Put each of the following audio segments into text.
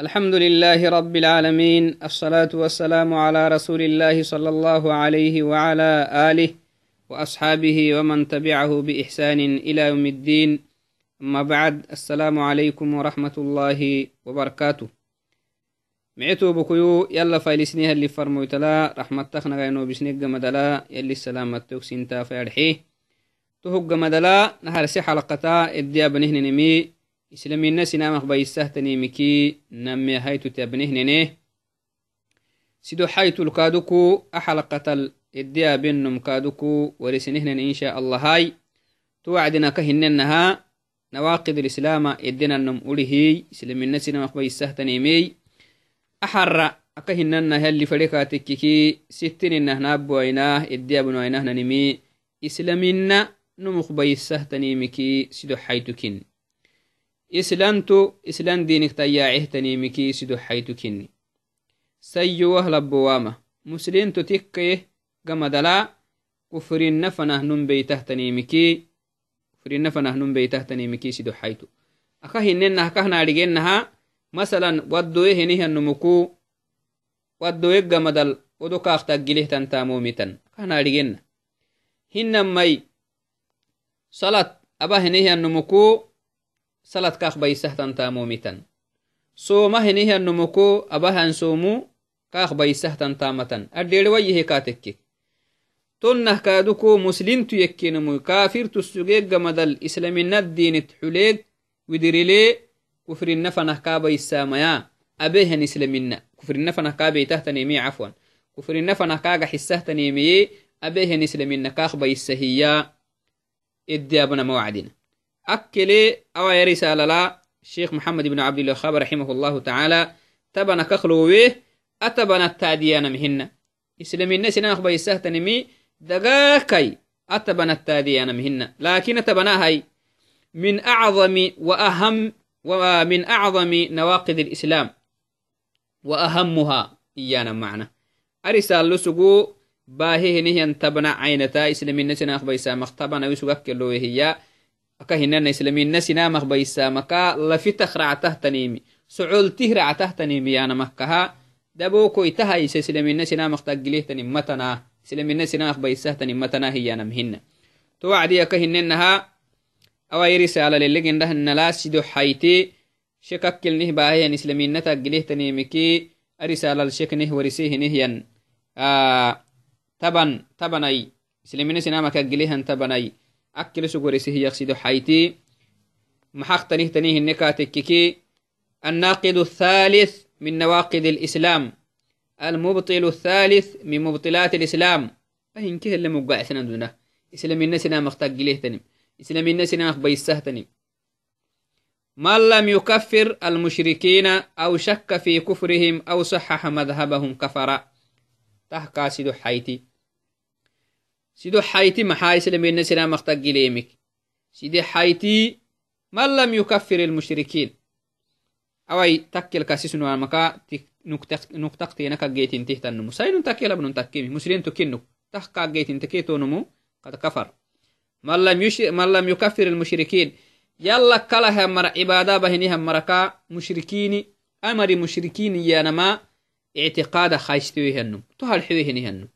الحمد لله رب العالمين الصلاة والسلام على رسول الله صلى الله عليه وعلى آله وأصحابه ومن تبعه بإحسان إلى يوم الدين أما بعد السلام عليكم ورحمة الله وبركاته معتو بكيو يلا فايلسنيها اللي فرمويتلا رحمة تخنا غينو بسنيق مدلا يلي السلامة توكسينتا فيرحيه تهق مدلا نهار سي حلقتا اديا بنهن نمي islamina sinamaq bayisahtaniimiki name haytu tabnehnene sido haytul kaaduku axalaqatal ediabenom kaaduku warisinehnen insha allahai to wacdinaka hinenaha nawaqid lislama edenanom urihiy islamina sinamaq bayisahtanimey axara aka hinanah yalli fadhekaatekkiki sittininahnabuainah ediabunainahnanimi islamina numuk bayisahtanimiki sido haytukin islantu islan diinigtayaacehtaniimikii sido xaytu kinni. Sayyowah labbowaama musliinto tikkayeh gamadalaa kufrinna fanahnumbeytahtaniimikii kufrinna fanahnumbeytahtaniimikii sido xaytu. Aka hinnenah kahnaadhigennaha masalan waddoye henihanumuku waddoye gamadal wodo kaaqtaggilehtan taamomitan kahnaadhigenna hinnamay salat aba henihanumuku salad kaak baisahtantamomitan sooma henihiannumuko abahan soomu kaak baisahtantamatan addeerewayehe kaatekke tonnah kaaduko muslimtu yekkenumuy kaafirtu sugeeggamadal islaminaddiinit xuleeg widirilee kufrinna fanah kaabaysaamaya abehan islamina kufrinna fanah kaabeytahtanemi cafwan kufrinna fanah kaaga xisahtanemiye abehan islamina kaak baysahiya iddiabnama wacdina أكلي أو يا رسالة لا. الشيخ محمد بن عبد الوهاب رحمه الله تعالى تبنا كخلوه أتبنا التاديان مهن إسلامي الناس ناخ بيسهت نمي دقاكي أتبنا التاديان مهن لكن أتبنا هاي من أعظم وأهم ومن أعظم نواقض الإسلام. وأهمها إيانا معنا. أرسال لسقو باهي نهي تبنا عينتا. إسلامي الناس ناخ بيسا مختبنا ويسقك اللو هي aka hinana islamina sinamaq baysamaka lafitak ractahtanimi socoltih ractahtanimi yanamakaha dabokoitahaysa islamina sinamaq taggilehtanim matana islamina sinamaq baysahtanim matana hiyanam hina to wacdi aka hinenaha awai risala lelegendahnala sido hayti shekakkilnih baahiyan islamina taggilehtanimiki arisalal sheknih warisehinihyan taban tabanai islamina sinamaq aggilehan tabanai يقصد حيتي. محقتنه تنيه النكاتككي الناقد الثالث من نواقض الإسلام. المبطل الثالث من مبطلات الإسلام. فهن كه اللي مقع سنندنا إسلام الناس نام مختقليه تنم إسلام الناس نام بيسه تنم من لم يكفر المشركين أو شك في كفرهم أو صحح مذهبهم كفر تحكى حيتي. Sido حيتي maxaa islamena sinamaq taggileemik side حيتي من لم يكفر المشركين awai takkel kasisunuamaka nuktaqtinaka geetintihtannumu sainun takkel abnun takkimi muslimtu kinnuk tahkaa geetintikeetonumu qad kafar man lam yukafir المشركين yalla kalaha mara cibaada bahinihan maraka mushrikiini amari mushrikiini yanama ictiqaada khaistiwehanum to halxiwehinihanum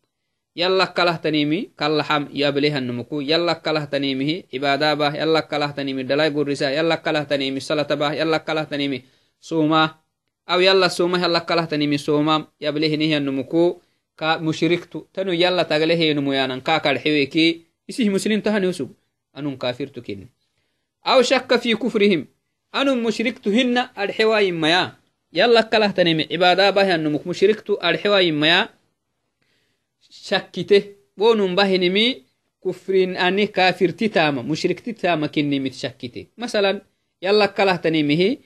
yala kalahtanimi kallaham yablehanumuku yala kalahtanimihi cibaadabah yala kalahtanimi dhalai gurisa yala kalahtanimi salatabah yala kalahtanimi suma aw yala suma yala kalahtanimi suma yablehinihanumuku ka mushriktu tanu yala tagalehenumu yanan ka kadheweki isih muslim tahaniusug anun kafirtu kinni aw shakka fi kufrihim anun mushriktu hinna adhewayimaya yala kalahtanimi cibaadabah yanumuk mushriktu adhewayimaya shakkite wonun bahinimi kufrin ani kafirti tama mushrikti tama kinnimit shakkite masalan yalla kalahtanimihi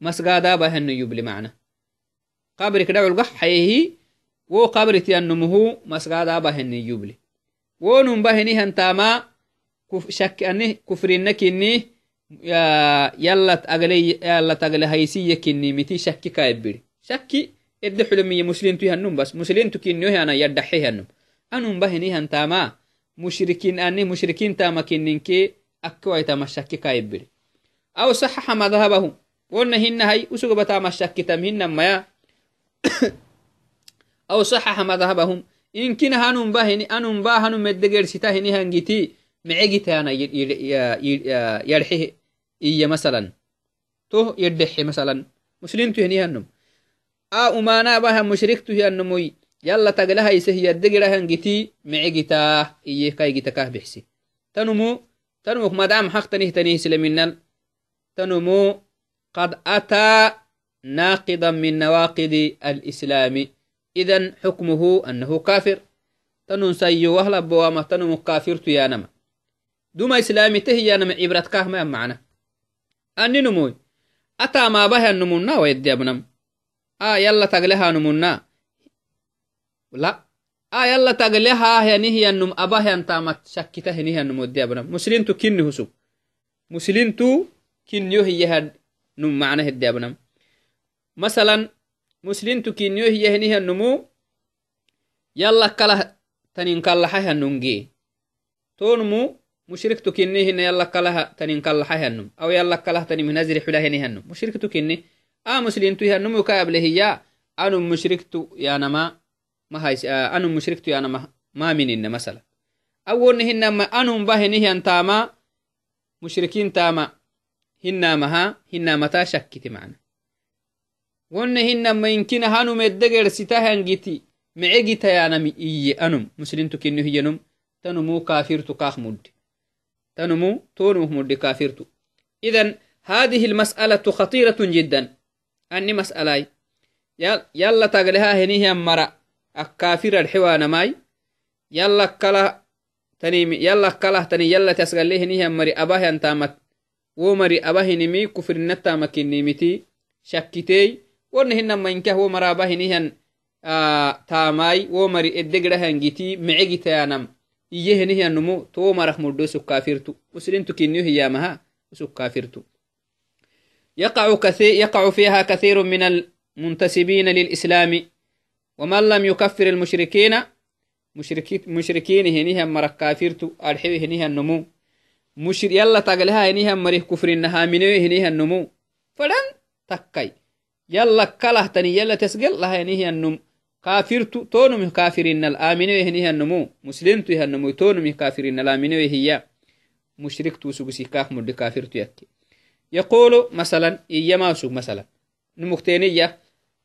masgaadabahanu yubli macna qabrik dhaculga hayehi wo qabriti annumuhu masgaadabahani yubli wonun bahinihan tama ani kufrinna kinni yallat agle haysiya kinnimiti shakki kaebbiri shakki ede xulmiye muslimtu hanum bas muslimtu kinnohana yaddaxe hanum anum bahinihan tama mushrikin ani mushrikin tama kinninke akkewaitama shakki kayebbiri aw saxaxa madhabahu wonna hinna hay usuga batama shakkitam hinnan maya aw saxaxa madhabahum inkina hanun ba hini anun ba hanu meddegersita hini hangiti mecegitana yarxe iya masalan to yeddexe masalan muslimtu hini hanum a umana baha mushriktu hiyanumuy yalla taglahaise hiyaddegera hangiti mecegita iye kaygita kah bixsi tanumu tanumuk madam haqtanihtanih islaminal tanumu قد أتى ناقضا من نواقض الإسلام إذن حكمه أنه كافر تنون سيو وهلا بوامة تنون كافر تيانما دوما إسلامي تهيانما عبرت كاهما معنا أني نموي أتا ما بها النمونا ويدي أبنم آه يلا تقلها نمونا لا آه يلا تقلها هي نهي النم أباها أنتامت شكته نهي النمو دي أبنم مسلين تو كن هسو مسلين تو كن يهي num macna heddeabnam masalan muslintu kinyo hiyahinihannumu yalla kalah tanin kallaxahanunge tonumu mushriktu kinni hina yalla kalah tanin kallaxahanum aw yalla kalah tanim hinazri xulahinihanum mushriktu kinni a muslintu ihannumu ka ablehiya anum mushriktu yanama anum mushriktu yanama maminina masala awonni hinama anum bahinihian tama mushrikin tama hinamaha hinamata shakkiti macna wonne hinama inkina hanum eddegersita hangiti mecegitayanami iye anum muslimtu kinnu hiyanum tanumu kafirtu kaak muddi تنمو تونمه مد كافرتو إذن هذه المسألة خطيرة جدا أني مسألة يلا تقلها هنيه مرة الكافر الحوان ماي يلا كلا تنيم يلا كلا تني يلا تسقل هنيه مري أباه أنتامت womari abahinimi kufrinatamakinimiti shakkitey wona hinama inkah womara abahinihan taamai womari eddegirahangiti mecegitayanam iye henihianumu to womarak muddo sukkafirtu muslintu kinniyo hiyamaha sukkafirtu يقع, كثير يقع فيها كثير من المنتسبين للإسلام. ومن لم يكفر المشركين مشركين هنيها كافر تو أرحب هنيها النمو مشر يلا تقلها هنيها مرق كفر إنها منو هنيها النمو فلن تكي يلا كله تني يلا تسجل لها هنيها النم كافرت تونم كافرين الآمنة آه هنيها النمو مسلمت هنيها النمو تونم كافرين الآمنة آه هي. مشرك تو سوسي مشركت وسبسيكاك مرد تو يكي. يقول مثلا إيما سوق مثلا. نمكتينية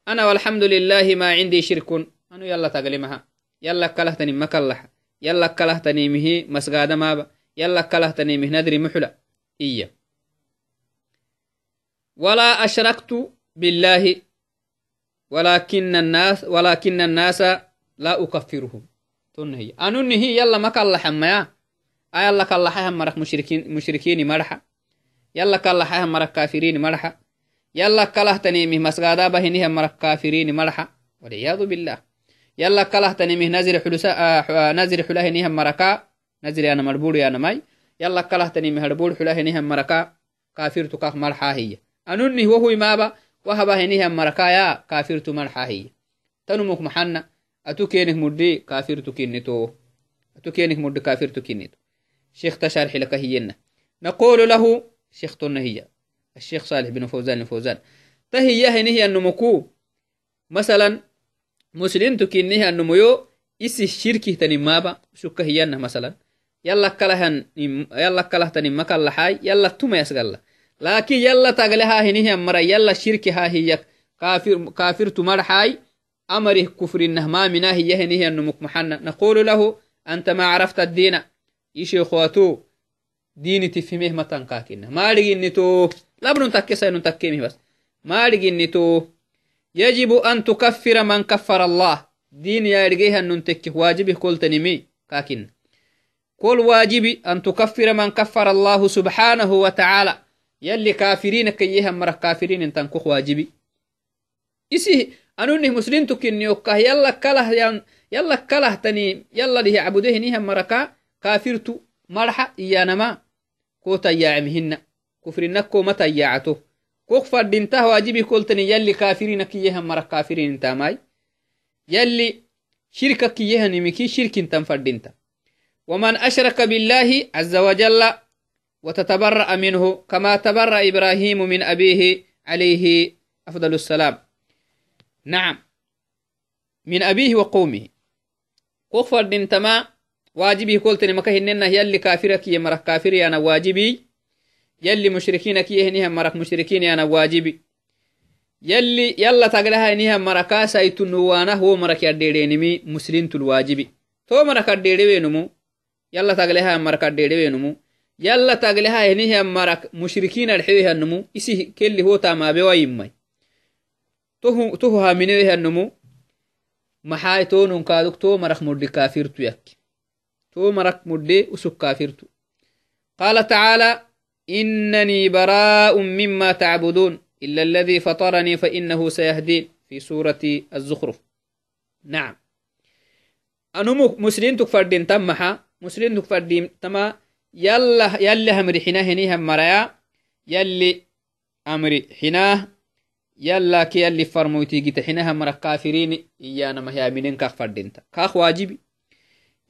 أنا والحمد لله ما عندي شرك. أنا يلا تقلمها. يلا كلهتني مكلح يلا كلهتني مهي مسقاد ما يلا كلهتني مهندري محلة إيا. ولا أشركت بالله ولكن الناس ولكن الناس لا أكفرهم. تنهي. أنني يلا ما كلح ما يلا كلحها مرك مشركين مشركين مرحا. كلهتني مه نزر حلسا آه نزر حلهنها مركا نزل أنا مربول أنا ماي. يلا كله تني مهربول حلا هنيها مركا كافر تكاخ مرحا هي. أنني وهو مابا وهبا هنيها مركا يا. كافر تمرحا هي. تنمك محنا أتو كينك مدي كافر تكينتو أتو كينك مدي كافر تكينتو شيخ تشارح لك هينا نقول له شيخ هي. الشيخ صالح بن فوزان الفوزان. تهي هنيه النمكو مثلا مسلم تكينيه النميو إسي الشركي تني مابا. شكا هينا مثلا. يلا كلهن يلا كلهتني مكان لحاي يلا توما يسقلا. لكن يلا تقلها هنيه مرة يلا شركي ها هي. كافر كافر تمرحاي أمره كفر إنه ما مناه هي هنيه النمك محنا نقول له أنت ما عرفت الدين. يشي خواتو؟ ديني تفهمه متن كاكنا ما لقي تو لا بنو تكسا نتكيمه بس. ما لقي تو يجب أن تكفر من كفر الله. دين يا رجيها ننتك واجبه كل تنمي كاكنا كل واجب أن تكفر من كفر الله سبحانه وتعالى. يلي كافرين كيها مرة كافرين ان تنكخ واجبي. إسي أنوني مسلم تكين يوكا يلا كله يلا كله تني. يلا له عبده نيها مركا كافرت مرحة إيانما كوتا يعمهن كفر نكو متى يعته كوك فردينته واجبي كولتني يلي كافرين كيها مرة كافرين انتاماي يلي شركة كيها نمكي شرك أنتم فردينته ومن أشرك بالله عز وجل وتتبرأ منه كما تبرأ إبراهيم من أبيه عليه أفضل السلام نعم من أبيه وقومه كفر دين تما واجبي قلت لما كهننا يلي كافرك يا مرك كافر أنا واجبي. يلي مشركينك يهنيها مرك مشركين أنا واجبي. يلي يلا تقلها إنها مركا سيتنوانا هو مرك يديرينمي مسلم الواجبي تو مرك يديرينمو يلا تقلها مرك يديرينمو يلا تقلها إنها مرك مشركين الحويها النمو إسي كل هو تاما بوايمي تو تو هامنوها النمو maxay tonun kaaduk to marak muddi kafirtu yak mudde usuk kafirtu قال تعالى إنني براء مما تعبدون إلا الذي فطرني فإنه سيهدين في سورة الزخرف. نعم. أنو مسلم تكفردين تمحا مسلم تكفردين تما يلا يلا همري حناه هنيها مريا يلي أمري حناه yalla ke yalli farmoytigita xinaha mara kafirini iyanama yaminen kak fadinta kak wajibi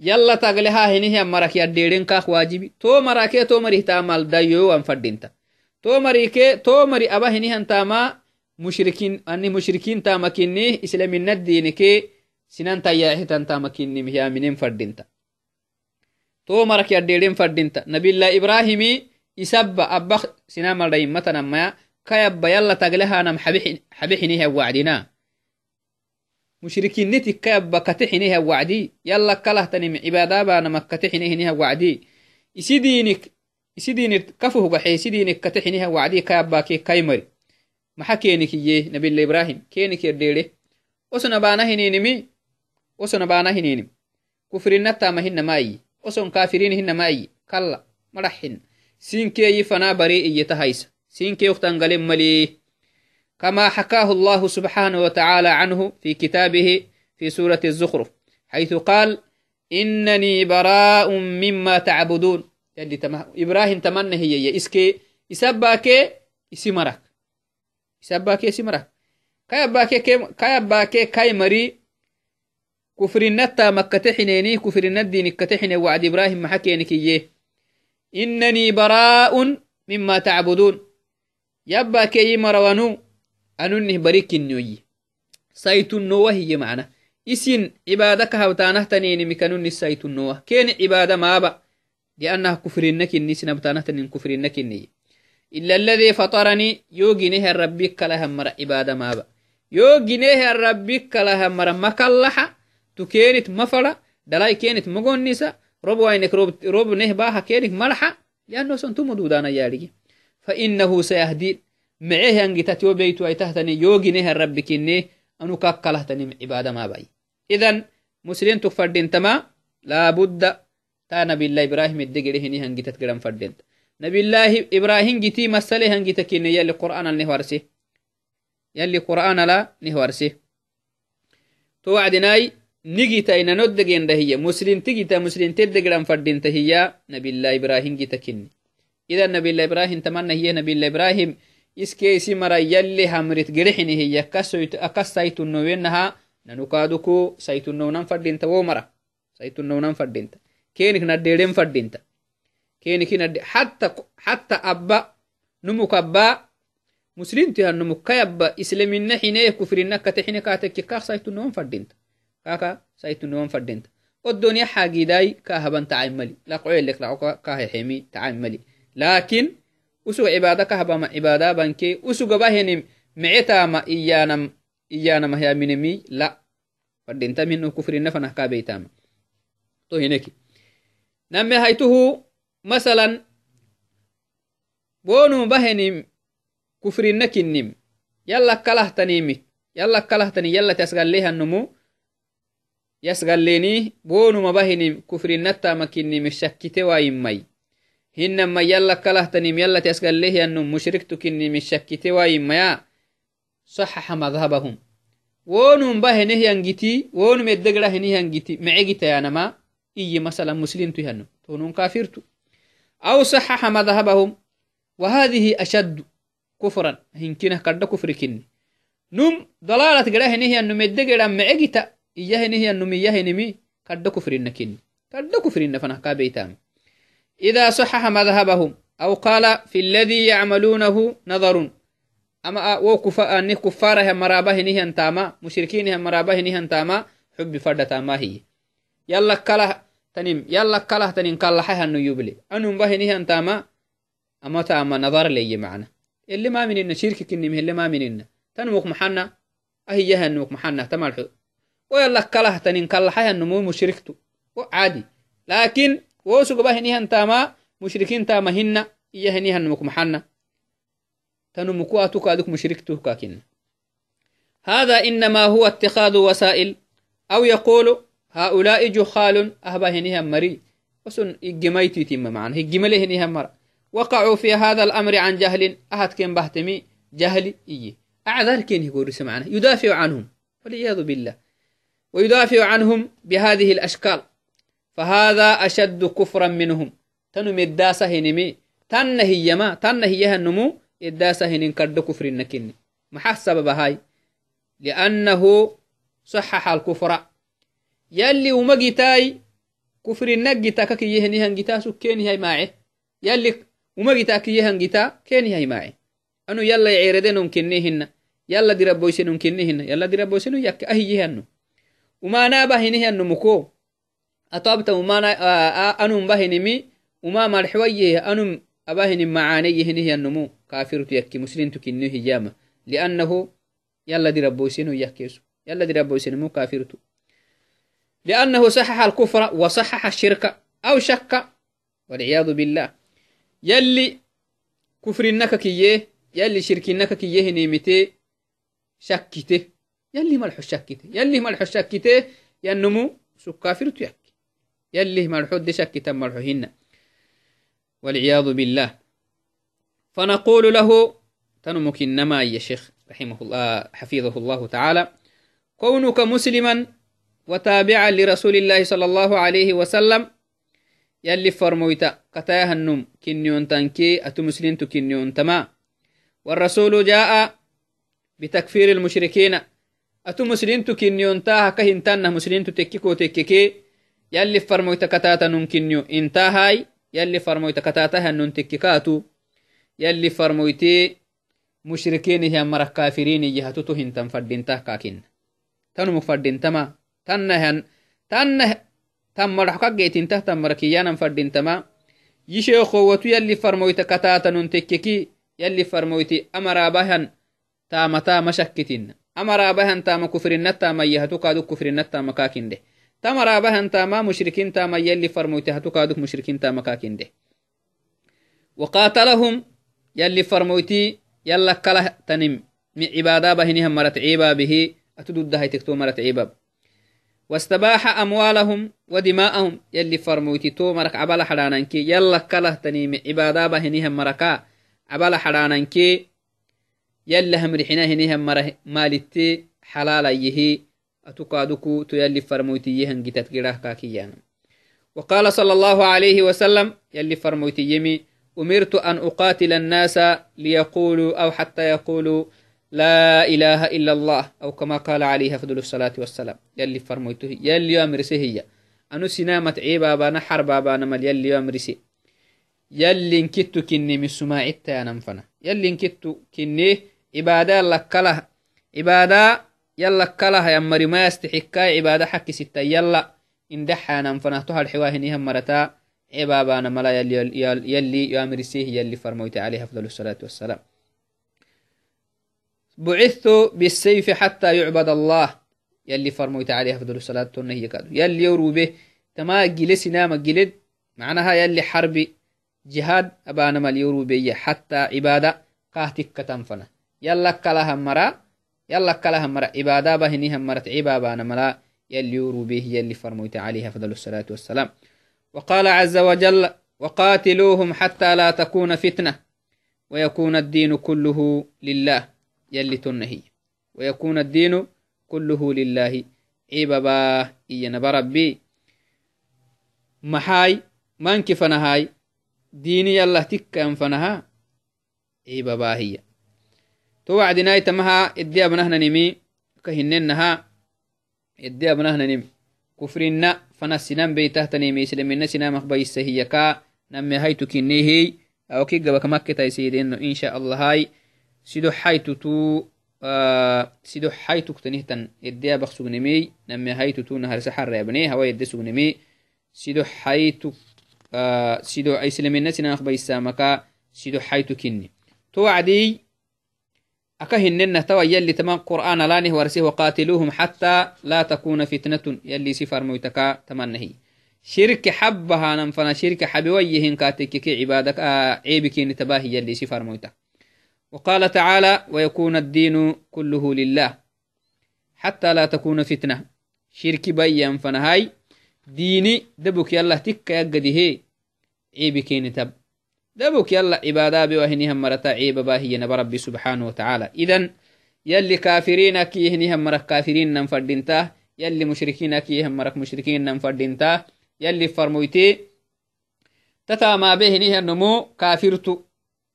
yalla tagle ha hinihian marak yadderen kak wajibi to marake to mari hitamal dayowan fadinta to marike to mari aba hinihan tama mushrikin ani mushrikin tama kinni islaminadinike sinanta yahitan tama kinni yaminen fadinta to marak yadderen fadinta nabillah ibrahimi isabba abba sinamal dayimmatanamaya kayabba yalla taglehanam xabixiniha wacdina mushrikinniti kayabba katexiniha wacdi yalla kalahtanim cibaadabanama katexinihiniha wacdi isidiinik isidiinit kafuhgaxe isidiinik katexiniha wacdi kayabbake kaymari maxa keenikiye nabila ibrahim keenik yerdheere osona baana hininimi osona baana hininim kufrinatama hinamaayi oson kafirin hinamaayi kalla madaxhin siinkeeyi fanaa bari iyetahaysa قلم ملي كما حكاه الله سبحانه وتعالى عنه في كتابه في سورة الزخرف حيث قال إنني براء مما تعبدون. يلي تم... إبراهيم تمنى هي إسكي إسباك إسمرك. إسباك إسمرك. كيباك كيباك كاي مري كفر النتا مكة حنيني كفر الندين كتحني وعد إبراهيم محكينك إنني براء مما تعبدون. yabba keyi marawanu anunih barikinnoyi saytunnowa hiye macna isin cibaada kahawtaanahtaninimikanuni saytunnowa keni cibaada maaba liannaha kufrinnakinni sinabtaanahtanin kufrinnakinniye ila alladii fataranii yoo ginehe rabbik kalahan mara cibaada maaba yoo ginehe rabbik kalahan mara makallaxa tu kenit mafara dalai kenit mogonnisa rob wainek rob neh baha kenik malaxa lianno son tumo duudana yaadhigi فإنه سيهدين معيه أنجتت يوبيت ويتهتني يوجنه الرب كني أنو كاكلهتني عبادة ما باي إذن مسلم تفردين تما لابد تا نبي الله إبراهيم الدقل هني هنجتت قرم فردين نبي الله إبراهيم جتي مسألة هنجتك كني يلي قرآن النهوارسي يلي قرآن لا نهوارسي توعدناي نجيتا إن ندقين هي مسلم تجيتا مسلم تدقرم فردين تهيا نبي الله إبراهيم جتكني إذا نبي الله إبراهيم تمنى هي نبي الله إبراهيم إسكيسي مرا يلي همرت قرحني هي أكس سيتنوينها ننكادوكو سيتنونان فردينتا ومرا سيتنونان فردينتا كينك نديرين فردينتا كينك ند حتى حتى أبا نمك أبا مسلم تها نمك كيبا إسلامين حينيه كفرين كتحين كاتك كاك سيتنون فردينتا كاكا سيتنون فردينتا والدنيا حاجي داي كاهبان تعملي لا قوي لك لا كاه حمي تعملي لكن usu cibaada kahbama cibaada banke usugaba micetama iyanam iyanama yaminemi la fadinta minu kufrinna fanah kabeitama to hineki name haituhu masalan bonum bahenim kufrinna kinnim yalla kalahtanimi yalla kalahtani yalla tasgallehannumu yasgalleni bonuma bahinim kufrinnattama kinnimi shakkite wayimmai hinama yala kalahtanim yalati asgalehyanum mushriktukinim shakkite wayimmaya saxaxa madhabahum wonum ba henehyangiti wonum eddegra henehyangiti mecegitayanama iyi masala muslimtu yanu tonun kafirtu aw saxaxa madhabahum وهذه أشد كفرا هنكنا كرد كفر كني نم ضلالة قرا هنيه أنو مد قرا معجتا إياه هنيه أنو مياه نمي كرد كفر كني كرد كفر فنه كابيتام إذا صحح مذهبهم أو قال في الذي يعملونه نظر. أما وكفا أن كفارة مرابه نهيان تاما مشركين مرابه نهيان تاما حب فرد تاما هي. يلا كله تنم يلا كله تنم قال لحيها أنه يبلي. أنه مبه نهيان تاما أما تاما نظر لي معنا. اللي ما مننا شركك كنمه اللي ما مننا تنموك محنا أهي يهان نموك محنا تمال حق. ويلا كله تنم قال لحيها أنه مو مشركته وعادي. لكن وسوق بهنيها تاما مشركين تاما هن إيهنيها نموك محنا. تنمكو أتوك أدوك مشركتو كاكين هذا إنما هو اتخاذ وسائل أو يقول هؤلاء جخال أهبهنيها مري. وسن إجميتي تيم معنا إجمله مرة. وقعوا في هذا الأمر عن جهل أهد كن بهتمي جهل إيه أعذر كين يقول سمعنا يدافع عنهم والعياذ بالله. ويدافع عنهم بهذه الأشكال. فهذا أشد كفرا منهم تنم الداسة هنمي تنهي يما تنهي النمو الداسة هنين كرد كفر النكين محسب بهاي لأنه صحح الكفر يلي ومجتاي كفر النجتا كي يهني هنجتا سكيني هاي معي يلي umagita kiyehangitaa kenihaimace anu yala ceeredenon kennehina yala diraboysenon kennehina yala diraboyseno yakke ahiyehano umanaba hinehano muko atabta umana anum bahinimi uma marxwayehe anum abahinim macaaneye hinehyanumu kafirtu yakki muslimtu kinno hijama liannahu yala diraboyseno yakkesu yala diraboysenemu kafirtu لأنه صحح الكفر وصحح الشرك أو شك والعياذ بالله يلي كفرنك كيه يلي شركنك كيه نيمته شكته يلي ملحو شكته يلي ملحو شكته ينمو سكافر تيك يلي ملحو دي شكته ملحو هن والعياذ بالله. فنقول له تنمك إنما يا شيخ رحمه الله حفظه الله تعالى كونك مسلما وتابعا لرسول الله صلى الله عليه وسلم يلي فرمويتا كتايا هنم كنيون تنكي أتو مسلمت كنيون تما والرسول جاء بتكفير المشركين أتو مسلمت كنيون تاها كهنتنا مسلمت تكيكو تكيكي يلي فرمويتا كتاتا نم كنيو انتهاي. يلي فرمويتا كتاتا هنم تكيكاتو يلي فرمويتي مشركين هي مرة كافرين يهتوتو هنتن فردين كاكين تنو مفردين تما؟ تنهن تنه تمرح كجيتين تحت مركيانا فردينتما يشيخوتو يلي فرمويت كتاتا ننتككي يلي فرمويت أمرا بهن تامتا مشكتين أمرا بهن تام كفرين تاما يهتو كادو كفرين تاما كاكين ده. مشركين تاما كاكين ده وقاتلهم يلي فرمويتي يلا كله تنم. عبادة بهنهم مرت عيبا به. أتدود ده تكتو مرت عيبا واستباح أموالهم ودماءهم يلي فرموتي تو مرك عبال حرانانكي. يلا كله تنيم عبادة بهنيهم مركا عبال حرانانكي. يلا هم رحنا هنيهم مرة مالتي حلال يهي أتقادكو تو يلي فرموتي يهن جتت جراه كاكيان. وقال صلى الله عليه وسلم يلي فرموتي يمي أمرت أن أقاتل الناس ليقولوا أو حتى يقولوا لا إله إلا الله أو كما قال عليه أفضل الصلاة والسلام. يلي فرميته يلي أمرسي هي. أنو سنامة عيبا بانا حربا بانا مال يلي أمرسي. يلي انكتو كني من سماعتا ننفنا يلي انكتو كني عبادة لكله عبادة يلا إن دحا ننفنا تهر حواهنها مرتا. عبابانا ملا يلي يلي, يلي يامرسيه يلي فرميت عليه أفضل الصلاة والسلام. بعثت بالسيف حتى يعبد الله. يلي فرمويت عليه أفضل الصلاة والنهي كادو يلي يورو به تما جلس نام جلد. معناها يلي حرب جهاد. أبانا ما حتى عبادة قاهتك كتنفنا. يلا كلها مرا. يلا كلها مرا عبادة بهنيها مرت عبابانا ملا. يلي به يلي فرمويت عليه أفضل الصلاة والسلام. وقال عز وجل وقاتلوهم حتى لا تكون فتنة ويكون الدين كله لله. يلي تنهي. ويكون الدين كله لله. عبابا إينا بربي محاي مانك فنهاي. ديني يلا تكا فنها. عبابا هي. توعدنا يتمها إدي أبنهنا نمي كهننها إدي أبنهنا نمي كفرنا فنا سنان بيته تنمي سلمنا سنان مخبيس هي كا نمي هاي تكنيه أو كي قبك مكة تيسيدين إن شاء الله هاي sido haytutu sido haytuk tanihtan eddeabak sugnemi name haytutu naharisa harreabne hawa edde sugnemi sido haytuk sido islamina sinanaq baysamaka sido haytu kinni أكهننا توا يلي تمام قرآن لأنه ورسه وقاتلوهم حتى لا تكون فتنة. يلي سفر ميتكا تمنهي شرك حبها نمفنا شرك حبويهن كاتك كي عبادك آه، عيبك نتباهي يلي سفر ميتك وقال تعالى ويكون الدين كله لله حتى لا تكون فتنة. شرك بي فنهاي ديني دبك يلا تك يقدي هي. عيبك نتباهي دبك يلا عبادة بوهنهم مرتا عيب باهي نب ربي سبحانه وتعالى إذن يلي كافرين كيهنهم مرك كافرين ننفردنته يلي مشركين كيهم مرك مشركين ننفردنته يلي فرمويتي تتا ما بهنه النمو كافرتو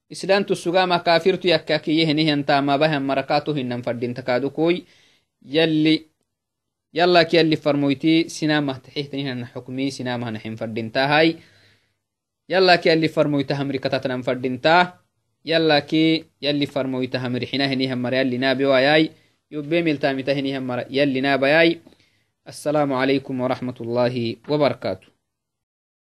islantu sugama kafirtu yakkakiyehenihiantama bahan marakato hinan fadintakaadukoy yalli yallak yalli farmoyti sinamah taxihtanihana xukmi sinamahnaxin fadintahay yallaki yalli farmoyta hamrikatatanan fadintaa يلاكي اللي فرمويته أمريكا تتنم فردينتا يلاكي يلي فرمويته أمريكا هنيها مرا يلي نابي وياي يبين التامته هنيها مرا يلي نابي وياي السلام عليكم ورحمة الله وبركاته.